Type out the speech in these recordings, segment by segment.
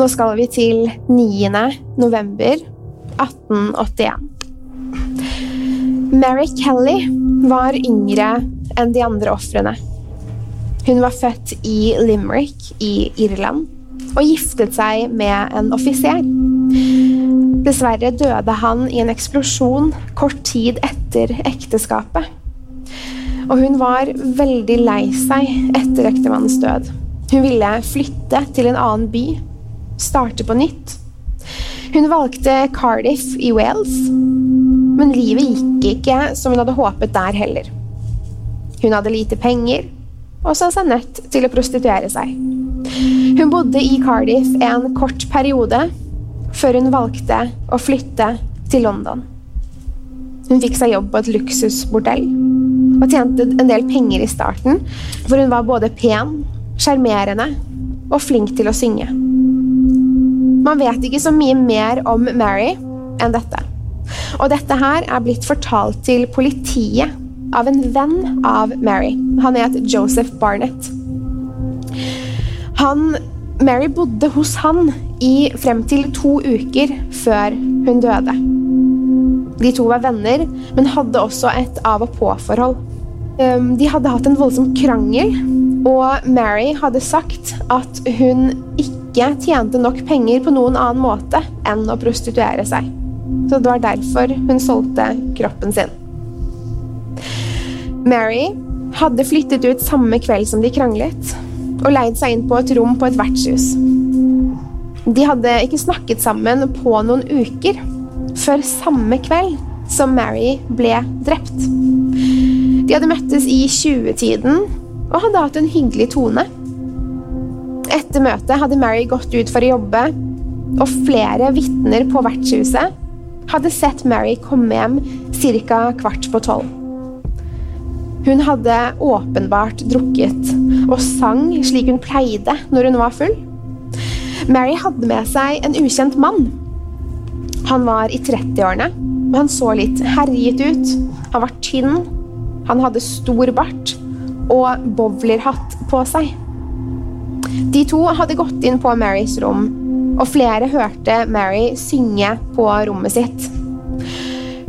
Nå skal vi til 9. november 1881. Mary Kelly var yngre enn de andre ofrene. Hun var født i Limerick i Irland og giftet seg med en offiser. Dessverre døde han i en eksplosjon kort tid etter ekteskapet. Og hun var veldig lei seg etter ektemannens død. Hun ville flytte til en annen by, starte på nytt. Hun valgte Cardiff i Wales, men livet gikk ikke som hun hadde håpet der heller. Hun hadde lite penger og så seg nødt til å prostituere seg. Hun bodde i Cardiff en kort periode før hun valgte å flytte til London. Hun fikk seg jobb på et luksusbordell og tjente en del penger i starten, for hun var både pen, sjarmerende og flink til å synge. Man vet ikke så mye mer om Mary enn dette. Og dette her er blitt fortalt til politiet av en venn av Mary. Han het Joseph Barnett. Han, Mary bodde hos han i frem til to uker før hun døde. De to var venner, men hadde også et av og på-forhold. Um, De hadde hatt en voldsom krangel, og Mary hadde sagt at hun ikke tjente nok penger på noen annen måte enn å prostituere seg. Så det var derfor hun solgte kroppen sin. Mary hadde flyttet ut samme kveld som de kranglet, og leid seg inn på et rom på et vertshus. De hadde ikke snakket sammen på noen uker, før samme kveld som Mary ble drept. De hadde møttes i 20-tiden og hadde hatt en hyggelig tone. Etter møtet hadde Mary gått ut for å jobbe, og flere vitner på vertshuset hadde sett Mary komme hjem ca. kvart på tolv. Hun hadde åpenbart drukket og sang slik hun pleide når hun var full. Mary hadde med seg en ukjent mann. Han var i 30-årene, men han så litt herjet ut. Han var tynn, han hadde stor bart og bowlerhatt på seg. De to hadde gått inn på Marys rom, og flere hørte Mary synge på rommet sitt.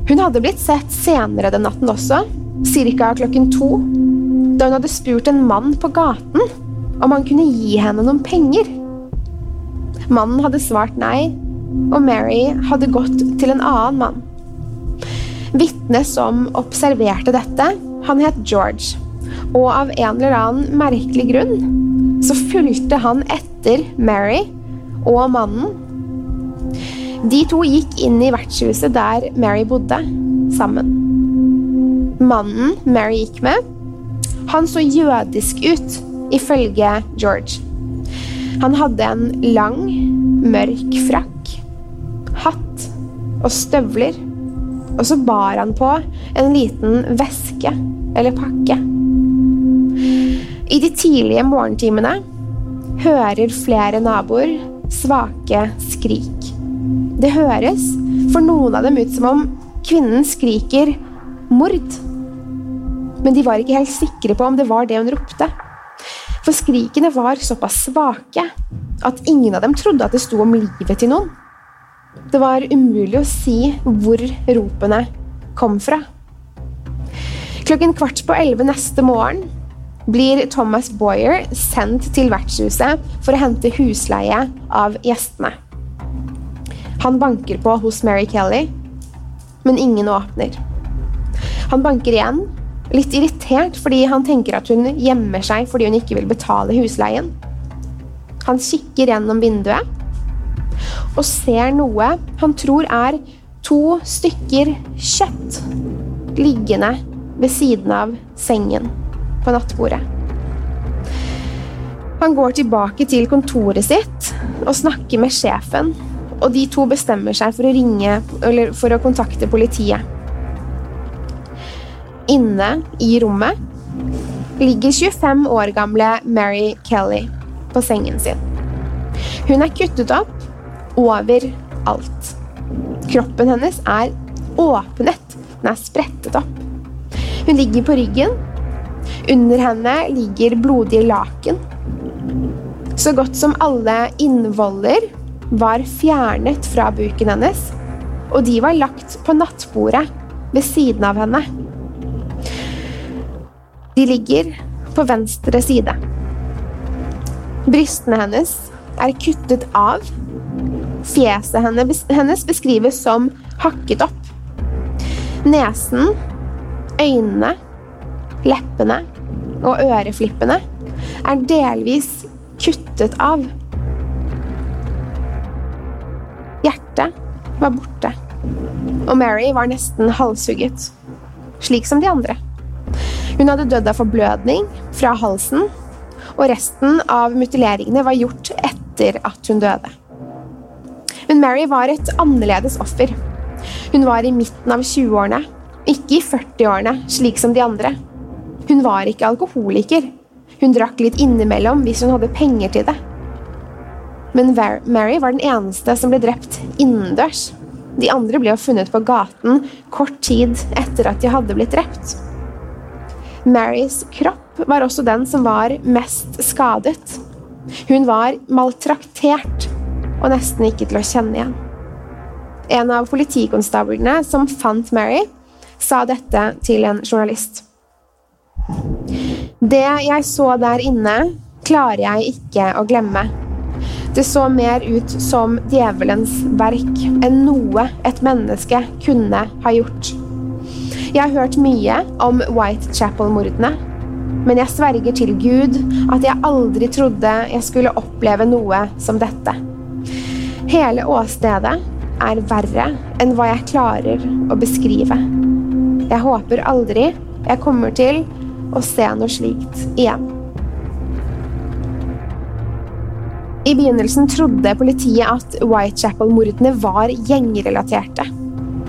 Hun hadde blitt sett senere den natten også, ca. klokken to, da hun hadde spurt en mann på gaten om han kunne gi henne noen penger. Mannen hadde svart nei, og Mary hadde gått til en annen mann. Vitnet som observerte dette, han het George, og av en eller annen merkelig grunn så fulgte han etter Mary og mannen. De to gikk inn i vertshuset der Mary bodde, sammen. Mannen Mary gikk med, han så jødisk ut ifølge George. Han hadde en lang, mørk frakk, hatt og støvler, og så bar han på en liten veske eller pakke. I de tidlige morgentimene hører flere naboer svake skrik. Det høres for noen av dem ut som om kvinnen skriker 'mord'. Men de var ikke helt sikre på om det var det hun ropte. For skrikene var såpass svake at ingen av dem trodde at det sto om livet til noen. Det var umulig å si hvor ropene kom fra. Klokken kvart på elleve neste morgen blir Thomas Boyer sendt til vertshuset for å hente husleie av gjestene. Han banker på hos Mary Kelly, men ingen åpner. Han banker igjen, litt irritert fordi han tenker at hun gjemmer seg fordi hun ikke vil betale husleien. Han kikker gjennom vinduet og ser noe han tror er to stykker kjøtt liggende ved siden av sengen på nattbordet. Han går tilbake til kontoret sitt og snakker med sjefen, og de to bestemmer seg for å ringe eller for å kontakte politiet. Inne i rommet ligger 25 år gamle Mary Kelly på sengen sin. Hun er kuttet opp overalt. Kroppen hennes er åpnet, den er sprettet opp. Hun ligger på ryggen under henne ligger blodige laken. Så godt som alle innvoller var fjernet fra buken hennes, og de var lagt på nattbordet ved siden av henne. De ligger på venstre side. Brystene hennes er kuttet av. Fjeset hennes beskrives som hakket opp. Nesen, øynene leppene og øreflippene er delvis kuttet av. Hjertet var borte, og Mary var nesten halshugget, slik som de andre. Hun hadde dødd av forblødning fra halsen, og resten av mutileringene var gjort etter at hun døde. Men Mary var et annerledes offer. Hun var i midten av 20-årene, ikke i 40-årene, slik som de andre. Hun var ikke alkoholiker. Hun drakk litt innimellom hvis hun hadde penger til det. Men Mary var den eneste som ble drept innendørs. De andre ble funnet på gaten kort tid etter at de hadde blitt drept. Marys kropp var også den som var mest skadet. Hun var maltraktert og nesten ikke til å kjenne igjen. En av politikonstablene som fant Mary, sa dette til en journalist. Det jeg så der inne, klarer jeg ikke å glemme. Det så mer ut som djevelens verk enn noe et menneske kunne ha gjort. Jeg har hørt mye om Whitechapel-mordene, men jeg sverger til Gud at jeg aldri trodde jeg skulle oppleve noe som dette. Hele åstedet er verre enn hva jeg klarer å beskrive. Jeg håper aldri jeg kommer til å se noe slikt igjen. I begynnelsen trodde politiet at Whitechapel-mordene var gjengrelaterte.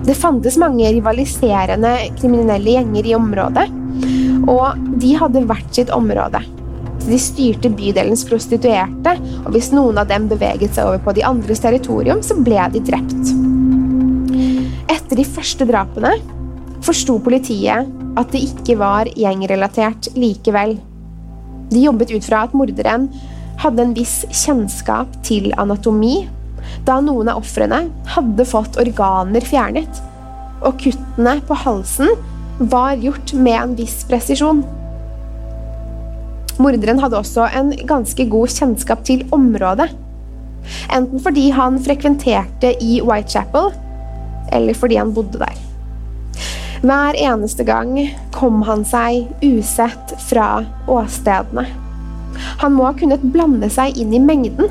Det fantes mange rivaliserende kriminelle gjenger i området, og de hadde hvert sitt område. De styrte bydelens prostituerte, og hvis noen av dem beveget seg over på de andres territorium, så ble de drept. Etter de første drapene forsto politiet at det ikke var gjengrelatert likevel. De jobbet ut fra at morderen hadde en viss kjennskap til anatomi, da noen av ofrene hadde fått organer fjernet, og kuttene på halsen var gjort med en viss presisjon. Morderen hadde også en ganske god kjennskap til området. Enten fordi han frekventerte i Whitechapel, eller fordi han bodde der. Hver eneste gang kom han seg usett fra åstedene. Han må ha kunnet blande seg inn i mengden.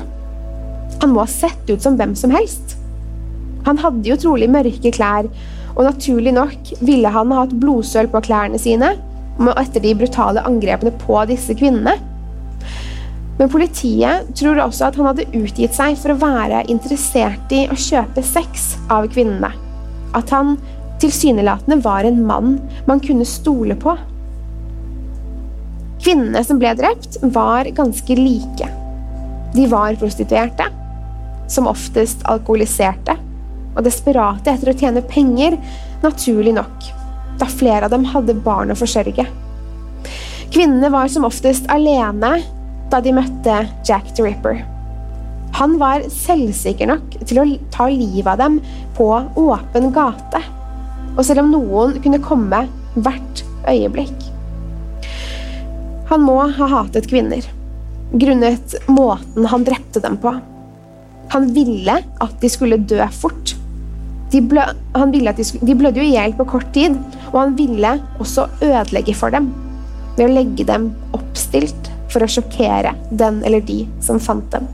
Han må ha sett ut som hvem som helst. Han hadde jo trolig mørke klær, og naturlig nok ville han ha hatt blodsøl på klærne sine etter de brutale angrepene på disse kvinnene. Men politiet tror også at han hadde utgitt seg for å være interessert i å kjøpe sex av kvinnene. At han tilsynelatende var en mann man kunne stole på. Kvinnene som ble drept, var ganske like. De var prostituerte, som oftest alkoholiserte, og desperate etter å tjene penger, naturlig nok, da flere av dem hadde barn å forsørge. Kvinnene var som oftest alene da de møtte Jack the Ripper. Han var selvsikker nok til å ta livet av dem på åpen gate. Og selv om noen kunne komme hvert øyeblikk. Han må ha hatet kvinner, grunnet måten han drepte dem på. Han ville at de skulle dø fort. De, blø de, de blødde jo i hjel på kort tid, og han ville også ødelegge for dem ved å legge dem oppstilt for å sjokkere den eller de som fant dem.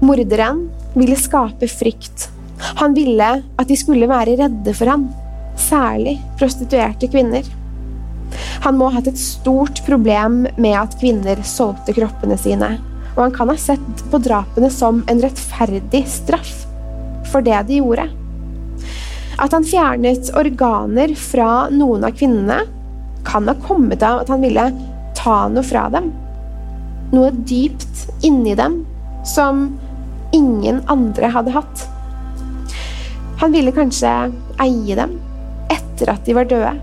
Morderen ville skape frykt. Han ville at de skulle være redde for han, særlig prostituerte kvinner. Han må ha hatt et stort problem med at kvinner solgte kroppene sine, og han kan ha sett på drapene som en rettferdig straff for det de gjorde. At han fjernet organer fra noen av kvinnene, kan ha kommet av at han ville ta noe fra dem. Noe dypt inni dem som ingen andre hadde hatt. Han ville kanskje eie dem etter at de var døde.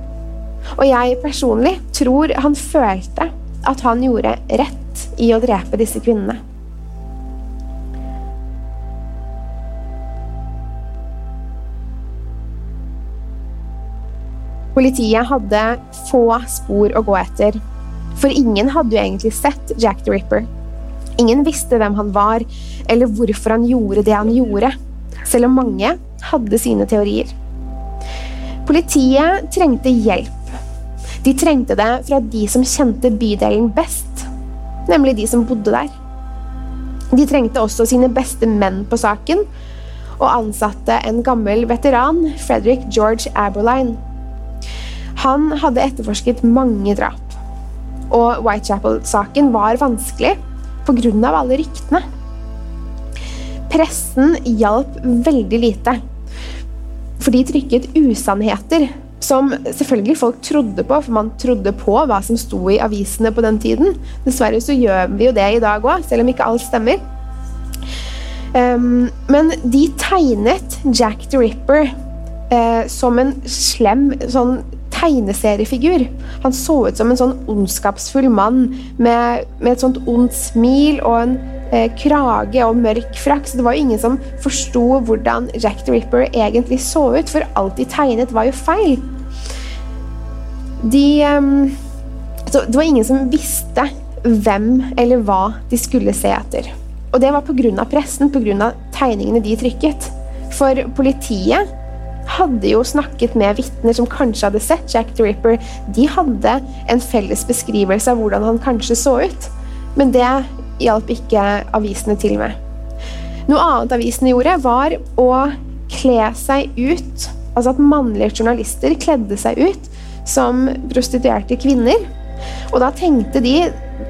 Og jeg personlig tror han følte at han gjorde rett i å drepe disse kvinnene. Politiet hadde få spor å gå etter for ingen hadde jo egentlig sett Jack the Ripper. Ingen visste hvem han var, eller hvorfor han gjorde det han gjorde, selv om mange hadde sine teorier. Politiet trengte hjelp. De trengte det fra de som kjente bydelen best, nemlig de som bodde der. De trengte også sine beste menn på saken, og ansatte en gammel veteran, Frederick George Aberline. Han hadde etterforsket mange drap og Whitechapel-saken var vanskelig pga. alle ryktene. Pressen hjalp veldig lite, for de trykket usannheter som selvfølgelig folk trodde på, for man trodde på hva som sto i avisene på den tiden. Dessverre så gjør vi jo det i dag òg, selv om ikke alt stemmer. Um, men de tegnet Jack the Ripper uh, som en slem sånn tegneseriefigur. Han så ut som en sånn ondskapsfull mann med, med et sånt ondt smil og en krage og mørk frakk. Så det var jo ingen som forsto hvordan Jack the Ripper egentlig så ut, for alt de tegnet, var jo feil. De Så Det var ingen som visste hvem eller hva de skulle se etter. Og det var pga. pressen, pga. tegningene de trykket. For politiet hadde jo snakket med vitner som kanskje hadde sett Jack the Ripper. De hadde en felles beskrivelse av hvordan han kanskje så ut. Men det hjalp ikke avisene til med. Noe annet avisene gjorde, var å kle seg ut Altså at mannlige journalister kledde seg ut som prostituerte kvinner. Og da tenkte de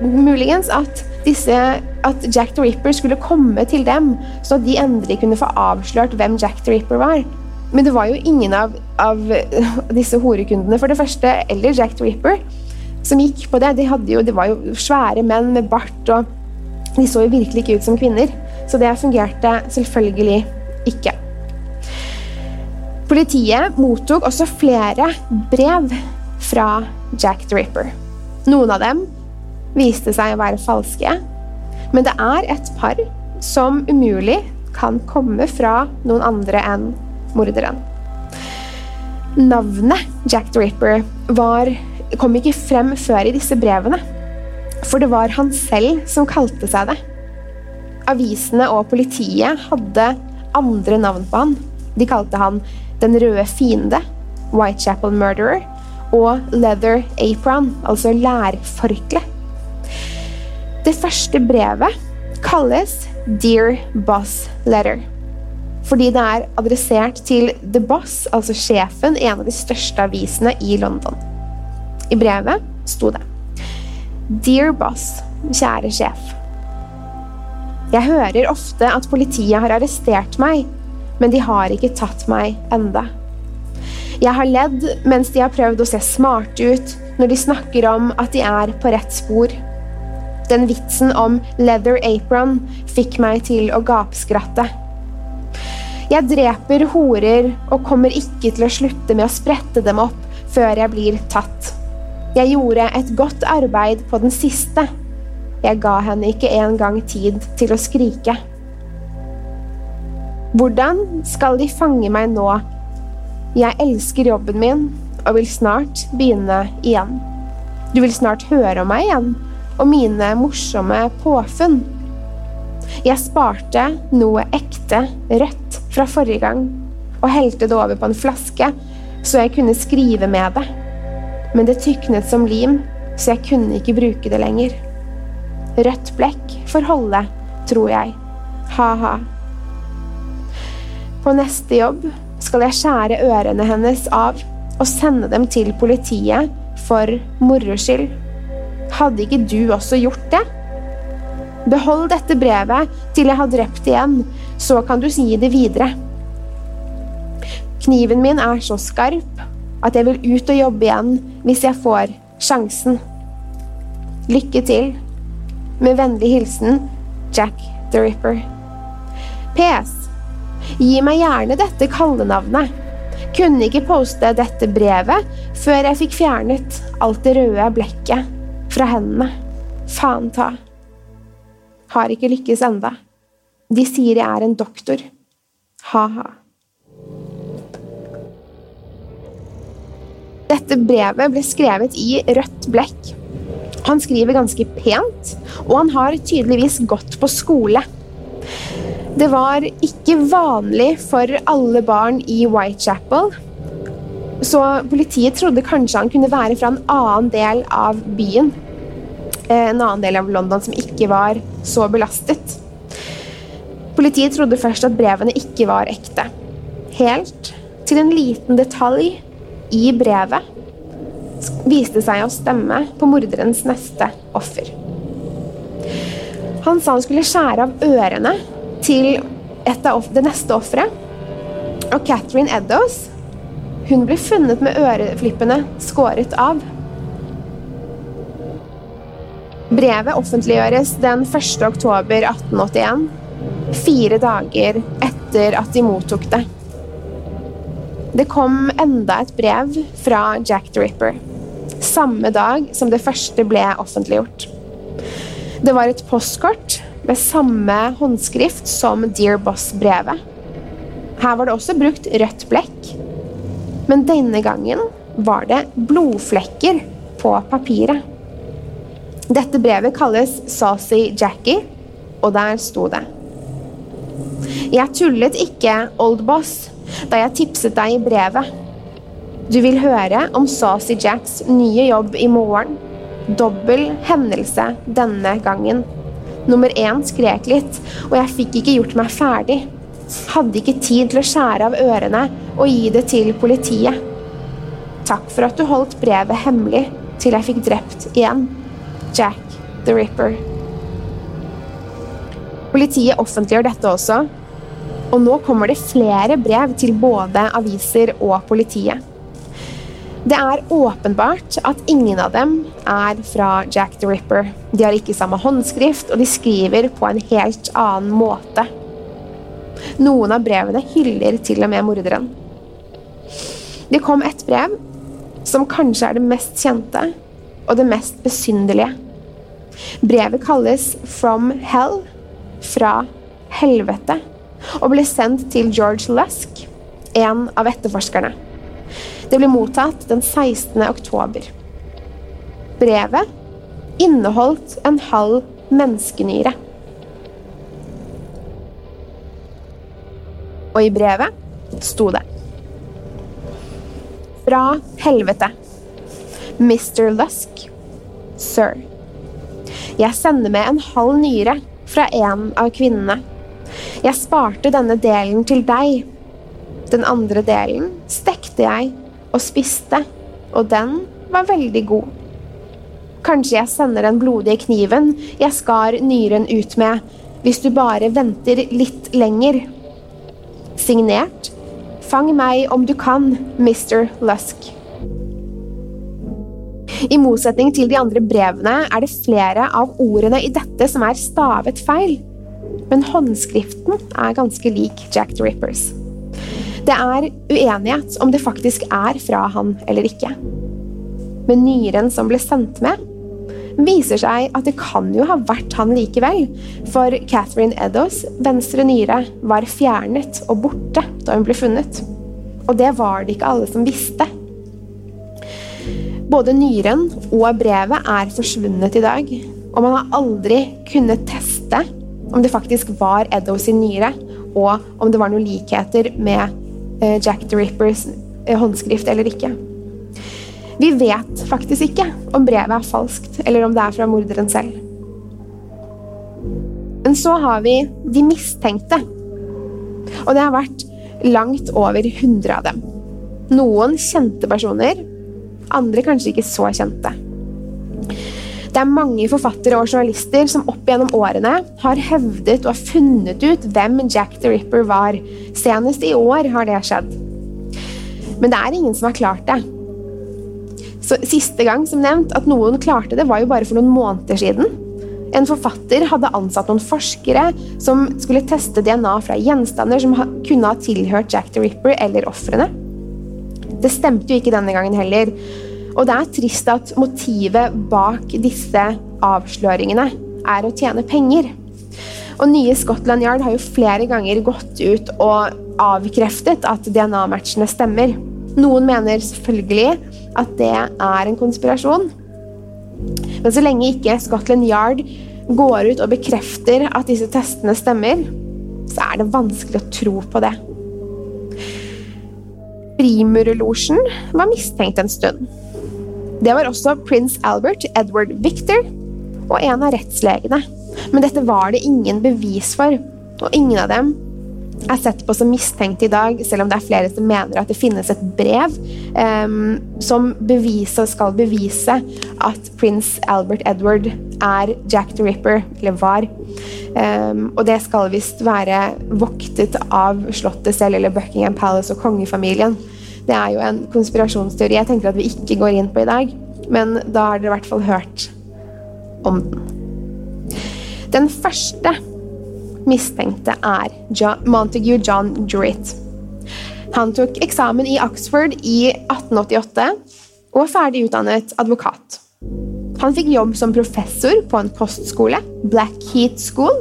muligens at, disse, at Jack the Ripper skulle komme til dem, så de endelig kunne få avslørt hvem Jack the Ripper var. Men det var jo ingen av, av disse horekundene, for det første, eller Jack the Ripper, som gikk på det. De, jo, de var jo svære menn med bart, og de så jo virkelig ikke ut som kvinner. Så det fungerte selvfølgelig ikke. Politiet mottok også flere brev fra Jack the Ripper. Noen av dem viste seg å være falske, men det er et par som umulig kan komme fra noen andre enn morderen. Navnet Jack the Ripper var, kom ikke frem før i disse brevene. For det var han selv som kalte seg det. Avisene og politiet hadde andre navn på han. De kalte han Den røde fiende, Whitechapel Murderer og Leather Apron, altså lærforkle. Det første brevet kalles Dear Boss Letter fordi det er adressert til The Boss, altså sjefen, en av de største avisene i London. I brevet sto det Dear Boss. kjære sjef. Jeg hører ofte at politiet har arrestert meg, men de har ikke tatt meg enda. Jeg har ledd mens de har prøvd å se smarte ut når de snakker om at de er på rett spor. Den vitsen om leather apron fikk meg til å gapskratte. Jeg dreper horer og kommer ikke til å slutte med å sprette dem opp før jeg blir tatt. Jeg gjorde et godt arbeid på den siste. Jeg ga henne ikke engang tid til å skrike. Hvordan skal de fange meg nå? Jeg elsker jobben min og vil snart begynne igjen. Du vil snart høre om meg igjen og mine morsomme påfunn. Jeg sparte noe ekte rødt fra forrige gang og helte det over på en flaske så jeg kunne skrive med det. Men det tyknet som lim, så jeg kunne ikke bruke det lenger. Rødt blekk får holde, tror jeg. Ha-ha. På neste jobb skal jeg skjære ørene hennes av og sende dem til politiet for moro skyld. Hadde ikke du også gjort det? Behold dette brevet til jeg har drept igjen, så kan du gi det videre. Kniven min er så skarp at jeg vil ut og jobbe igjen hvis jeg får sjansen. Lykke til. Med vennlig hilsen Jack the Ripper. PS. Gi meg gjerne dette kallenavnet. Kunne ikke poste dette brevet før jeg fikk fjernet alt det røde blekket fra hendene. Faen ta. Har ikke lykkes enda. De sier jeg er en doktor. Ha-ha. Dette brevet ble skrevet i rødt blekk. Han skriver ganske pent, og han har tydeligvis gått på skole. Det var ikke vanlig for alle barn i Whitechapel, så politiet trodde kanskje han kunne være fra en annen del av byen. Eh, en annen del av London som ikke var så belastet. Politiet trodde først at brevene ikke var ekte. Helt til en liten detalj i brevet viste seg å stemme på morderens neste offer. Han sa han skulle skjære av ørene til det neste offeret. Og Catherine Eddows hun ble funnet med øreflippene skåret av. Brevet offentliggjøres den 1. oktober 1881, fire dager etter at de mottok det. Det kom enda et brev fra Jack the Ripper, samme dag som det første ble offentliggjort. Det var et postkort med samme håndskrift som Dear Boss-brevet. Her var det også brukt rødt blekk, men denne gangen var det blodflekker på papiret. Dette brevet kalles Saucy Jackie, og der sto det Jeg tullet ikke, Old Boss, da jeg tipset deg i brevet. Du vil høre om Saucy Jacks nye jobb i morgen. Dobbel hendelse denne gangen. Nummer én skrek litt, og jeg fikk ikke gjort meg ferdig. Hadde ikke tid til å skjære av ørene og gi det til politiet. Takk for at du holdt brevet hemmelig til jeg fikk drept igjen. Jack the Ripper. Politiet offentliggjør dette også, og nå kommer det flere brev til både aviser og politiet. Det er åpenbart at ingen av dem er fra Jack the Ripper. De har ikke samme håndskrift, og de skriver på en helt annen måte. Noen av brevene hyller til og med morderen. Det kom et brev som kanskje er det mest kjente og det mest besynderlige. Brevet kalles From Hell, fra helvete, og ble sendt til George Lusk, en av etterforskerne. Det ble mottatt den 16. oktober. Brevet inneholdt en halv menneskenyre. Og i brevet sto det Fra helvete. Mr. Lusk. Sir. Jeg sender med en halv nyre fra en av kvinnene. Jeg sparte denne delen til deg. Den andre delen stekte jeg og spiste, og den var veldig god. Kanskje jeg sender den blodige kniven jeg skar nyren ut med, hvis du bare venter litt lenger. Signert Fang meg om du kan, Mr. Lusk. I motsetning til de andre brevene er det flere av ordene i dette som er stavet feil. Men håndskriften er ganske lik Jack the Rippers. Det er uenighet om det faktisk er fra han eller ikke. Men nyren som ble sendt med, viser seg at det kan jo ha vært han likevel, for Catherine Eddows venstre nyre var fjernet og borte da hun ble funnet. Og det var det ikke alle som visste. Både nyren og brevet er forsvunnet i dag, og man har aldri kunnet teste om det faktisk var Eddo sin nyre, og om det var noen likheter med eh, Jack the Rippers eh, håndskrift eller ikke. Vi vet faktisk ikke om brevet er falskt, eller om det er fra morderen selv. Men så har vi de mistenkte. Og det har vært langt over 100 av dem. Noen kjente personer, andre kanskje ikke så kjente. Det er mange forfattere og journalister som opp gjennom årene har hevdet og har funnet ut hvem Jack the Ripper var. Senest i år har det skjedd. Men det er ingen som har klart det. Så Siste gang som nevnt at noen klarte det, var jo bare for noen måneder siden. En forfatter hadde ansatt noen forskere som skulle teste DNA fra gjenstander som kunne ha tilhørt Jack the Ripper eller ofrene. Det stemte jo ikke denne gangen heller. Og det er trist at motivet bak disse avsløringene er å tjene penger. Og nye Scotland Yard har jo flere ganger gått ut og avkreftet at DNA-matchene stemmer. Noen mener selvfølgelig at det er en konspirasjon. Men så lenge ikke Scotland Yard går ut og bekrefter at disse testene stemmer, så er det vanskelig å tro på det. Frimurlosjen var mistenkt en stund. Det var også prins Albert Edward Victor og en av rettslegene. Men dette var det ingen bevis for, og ingen av dem er sett på som mistenkt i dag, selv om det er flere som mener at det finnes et brev um, som beviser, skal bevise at prins Albert Edward er Jack the Ripper, eller var. Um, og det skal visst være voktet av slottet selv, eller Buckingham Palace og kongefamilien. Det er jo en konspirasjonsteori jeg tenker at vi ikke går inn på i dag, men da har dere i hvert fall hørt om den. Den første mistenkte er Montague John Druitt. Han tok eksamen i Oxford i 1888 og var ferdig utdannet advokat. Han fikk jobb som professor på en kostskole, Blackheat School,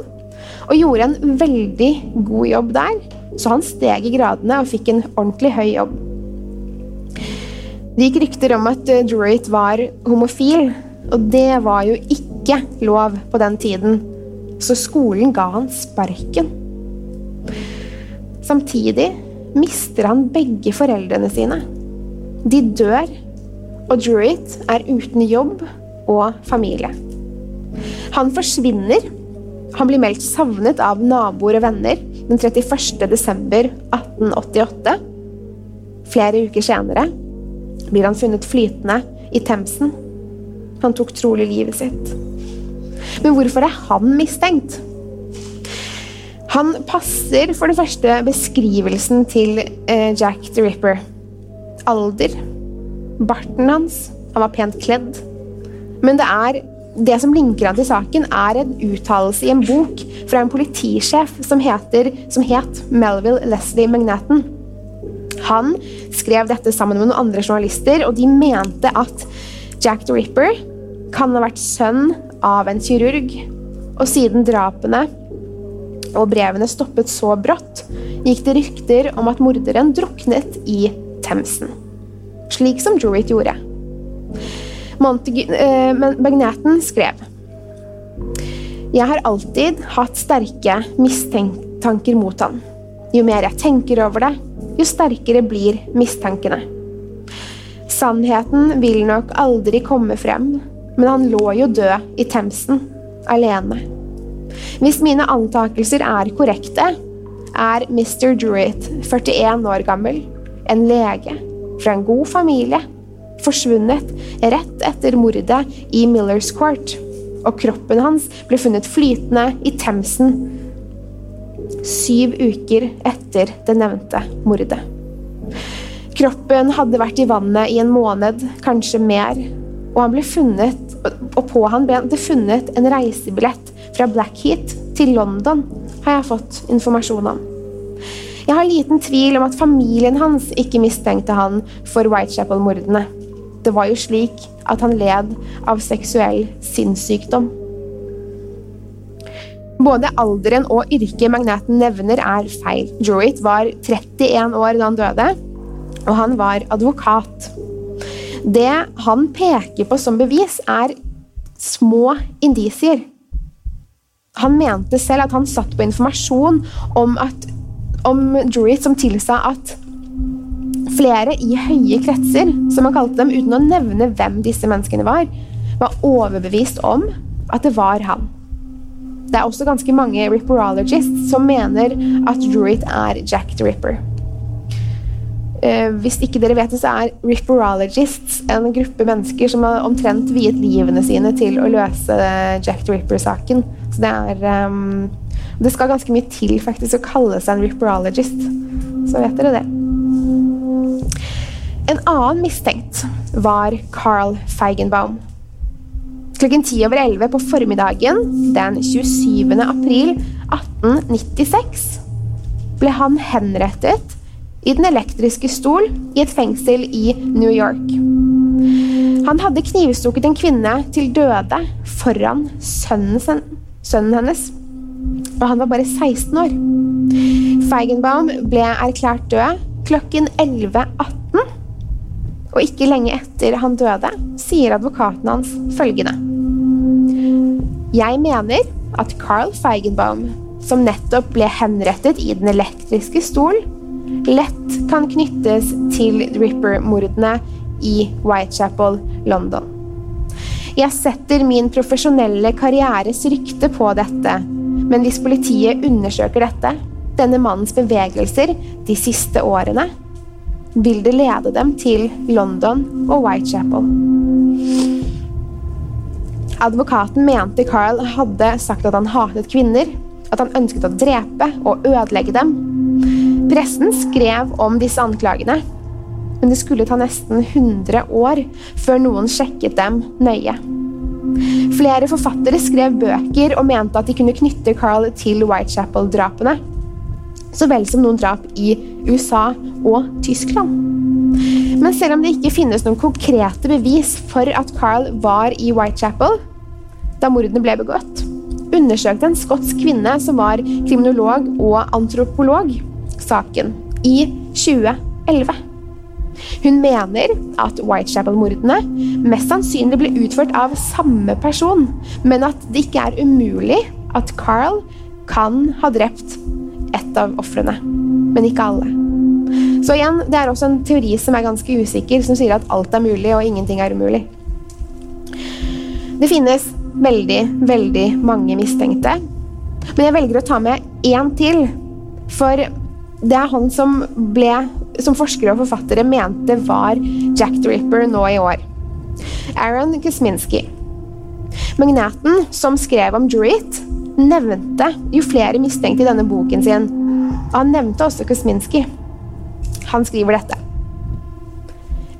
og gjorde en veldig god jobb der, så han steg i gradene og fikk en ordentlig høy jobb. Det gikk rykter om at Druitt var homofil, og det var jo ikke lov på den tiden så skolen ga han sparken. Samtidig mister han begge foreldrene sine. De dør, og Druitt er uten jobb og familie. Han forsvinner. Han blir meldt savnet av naboer og venner den 31. desember 1888. Flere uker senere blir han funnet flytende i Themsen. Han tok trolig livet sitt. Men hvorfor er han mistenkt? Han passer for det første beskrivelsen til eh, Jack the Ripper. Alder. Barten hans. Han var pent kledd. Men det er det som linker han til saken, er en uttalelse i en bok fra en politisjef som, heter, som het Melville Leslie McNathan. Han skrev dette sammen med noen andre journalister, og de mente at Jack the Ripper kan ha vært sønn av en kirurg. Og siden drapene og brevene stoppet så brått, gikk det rykter om at morderen druknet i Themsen. Slik som Druitt gjorde. Montague, eh, Magnaten skrev Jeg har alltid hatt sterke mistanker mot han. Jo mer jeg tenker over det, jo sterkere blir mistankene. Sannheten vil nok aldri komme frem, men han lå jo død i Themsen, alene. Hvis mine antakelser er korrekte, er Mr. Druitt 41 år gammel, en lege fra en god familie, forsvunnet rett etter mordet i Millers Court, og kroppen hans ble funnet flytende i Themsen syv uker etter det nevnte mordet. Kroppen hadde vært i vannet i en måned, kanskje mer, og, han ble funnet, og på han ble det funnet en reisebillett fra Blackheat til London, har jeg fått informasjon om. Jeg har liten tvil om at familien hans ikke mistenkte han for Whitechapel-mordene. Det var jo slik at han led av seksuell sinnssykdom. Både alderen og yrket magnaten nevner, er feil. Druitt var 31 år da han døde, og han var advokat. Det han peker på som bevis, er små indisier. Han mente selv at han satt på informasjon om om Druitt som tilsa at flere i høye kretser, som han kalte dem, uten å nevne hvem disse menneskene var, var overbevist om at det var han. Det er også ganske mange ripperologists som mener at Druitt er Jack the Ripper. Uh, hvis ikke dere vet det, så er ripperologists en gruppe mennesker som har omtrent viet livene sine til å løse Jack the Ripper-saken. Så det er um, det skal ganske mye til faktisk å kalle seg en ripperologist. Så vet dere det. En annen mistenkt var Carl Feigenbaum. Klokken ti over elleve på formiddagen den 27. april 1896 ble han henrettet i den elektriske stol i et fengsel i New York. Han hadde knivstukket en kvinne til døde foran sønnen, sønnen hennes og han var bare 16 år. Feigenbaum ble erklært død klokken 11.18. Og ikke lenge etter han døde, sier advokaten hans følgende. Jeg mener at Carl Feigenbaum, som nettopp ble henrettet i den elektriske stol, lett kan knyttes til Ripper-mordene i Whitechapel, London. Jeg setter min profesjonelle karrieres rykte på dette men hvis politiet undersøker dette, denne mannens bevegelser de siste årene, vil det lede dem til London og Whitechapel. Advokaten mente Carl hadde sagt at han hatet kvinner, at han ønsket å drepe og ødelegge dem. Pressen skrev om disse anklagene, men det skulle ta nesten 100 år før noen sjekket dem nøye. Flere forfattere skrev bøker og mente at de kunne knytte Carl til Whitechapel-drapene, så vel som noen drap i USA og Tyskland. Men selv om det ikke finnes noen konkrete bevis for at Carl var i Whitechapel da mordene ble begått, undersøkte en skotsk kvinne som var kriminolog og antropolog, saken i 2011. Hun mener at Whitechapel-mordene mest sannsynlig ble utført av samme person, men at det ikke er umulig at Carl kan ha drept ett av ofrene, men ikke alle. Så igjen, Det er også en teori som er ganske usikker, som sier at alt er mulig og ingenting er umulig. Det finnes veldig, veldig mange mistenkte, men jeg velger å ta med én til. For det er han som ble som forskere og forfattere mente var Jack the Ripper nå i år. Aaron Kusminski. Magnaten som skrev om Druitt, nevnte jo flere mistenkte i denne boken sin. Han nevnte også Kosminski. Han skriver dette.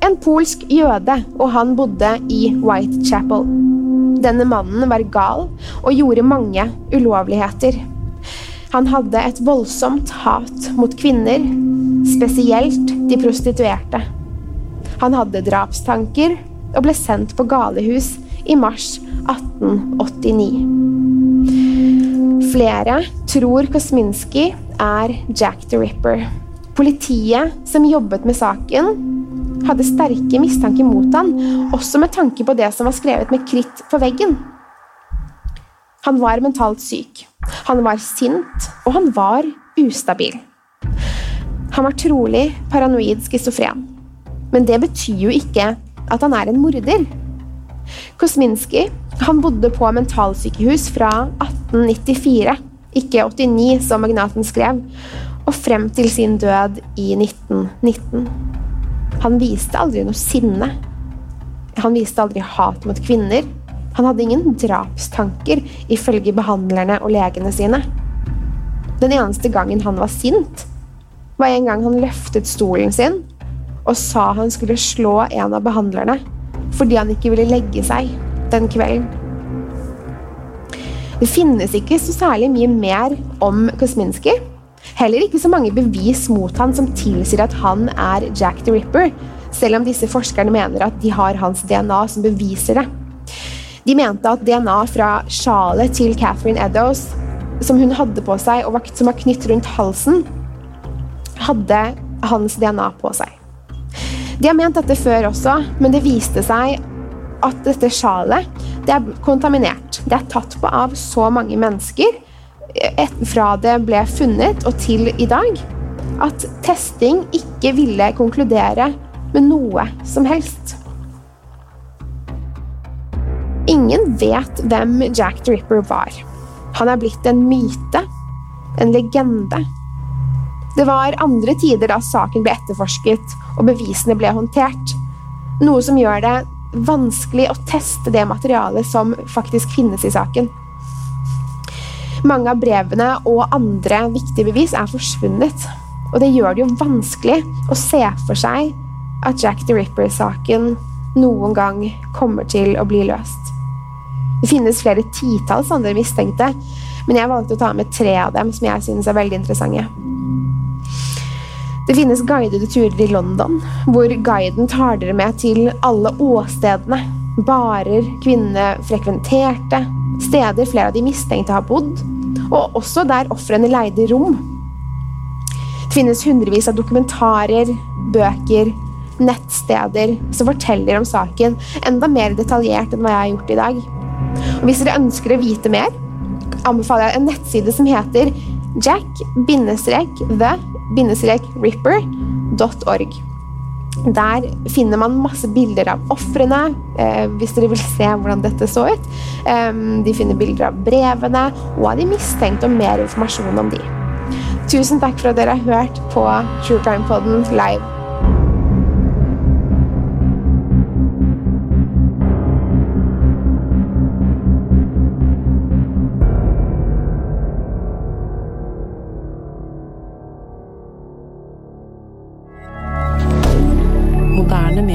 En polsk jøde, og han bodde i Whitechapel. Denne mannen var gal og gjorde mange ulovligheter. Han hadde et voldsomt hat mot kvinner, spesielt de prostituerte. Han hadde drapstanker og ble sendt på galehus i mars 1889. Flere tror Kosminski er Jack the Ripper. Politiet som jobbet med saken, hadde sterke mistanker mot han, også med tanke på det som var skrevet med kritt på veggen. Han var mentalt syk, han var sint, og han var ustabil. Han var trolig paranoid schizofren. Men det betyr jo ikke at han er en morder. Kosminski han bodde på mentalsykehus fra 1894, ikke 89 som magnaten skrev, og frem til sin død i 1919. Han viste aldri noe sinne, Han viste aldri hat mot kvinner. Han hadde ingen drapstanker, ifølge behandlerne og legene sine. Den eneste gangen han var sint, var en gang han løftet stolen sin og sa han skulle slå en av behandlerne fordi han ikke ville legge seg den kvelden. Det finnes ikke så særlig mye mer om Kosminski. Heller ikke så mange bevis mot han som tilsier at han er Jack the Ripper, selv om disse forskerne mener at de har hans DNA som beviser det. De mente at DNA fra sjalet til Catherine Eddowes, som hun hadde på seg, og som var knytt rundt halsen, hadde hans DNA på seg. De har ment dette før også, men det viste seg at dette sjalet det er kontaminert. Det er tatt på av så mange mennesker fra det ble funnet og til i dag, at testing ikke ville konkludere med noe som helst. Ingen vet hvem Jack the Ripper var. Han er blitt en myte, en legende. Det var andre tider da saken ble etterforsket og bevisene ble håndtert. Noe som gjør det vanskelig å teste det materialet som faktisk finnes i saken. Mange av brevene og andre viktige bevis er forsvunnet. Og det gjør det jo vanskelig å se for seg at Jack the Ripper-saken noen gang kommer til å bli løst. Det finnes flere titalls andre mistenkte, men jeg valgte å ta med tre av dem som jeg synes er veldig interessante. Det finnes guidede turer i London, hvor guiden tar dere med til alle åstedene. Barer kvinnene frekventerte, steder flere av de mistenkte har bodd, og også der ofrene leide rom. Det finnes hundrevis av dokumentarer, bøker, nettsteder som forteller om saken enda mer detaljert enn hva jeg har gjort i dag. Og hvis dere ønsker å vite mer, anbefaler jeg en nettside som heter jack-the-ripper.org. Der finner man masse bilder av ofrene, eh, hvis dere vil se hvordan dette så ut. De finner bilder av brevene og av de mistenkte og mer informasjon om de. Tusen takk for at dere har hørt på True Crime Poden live.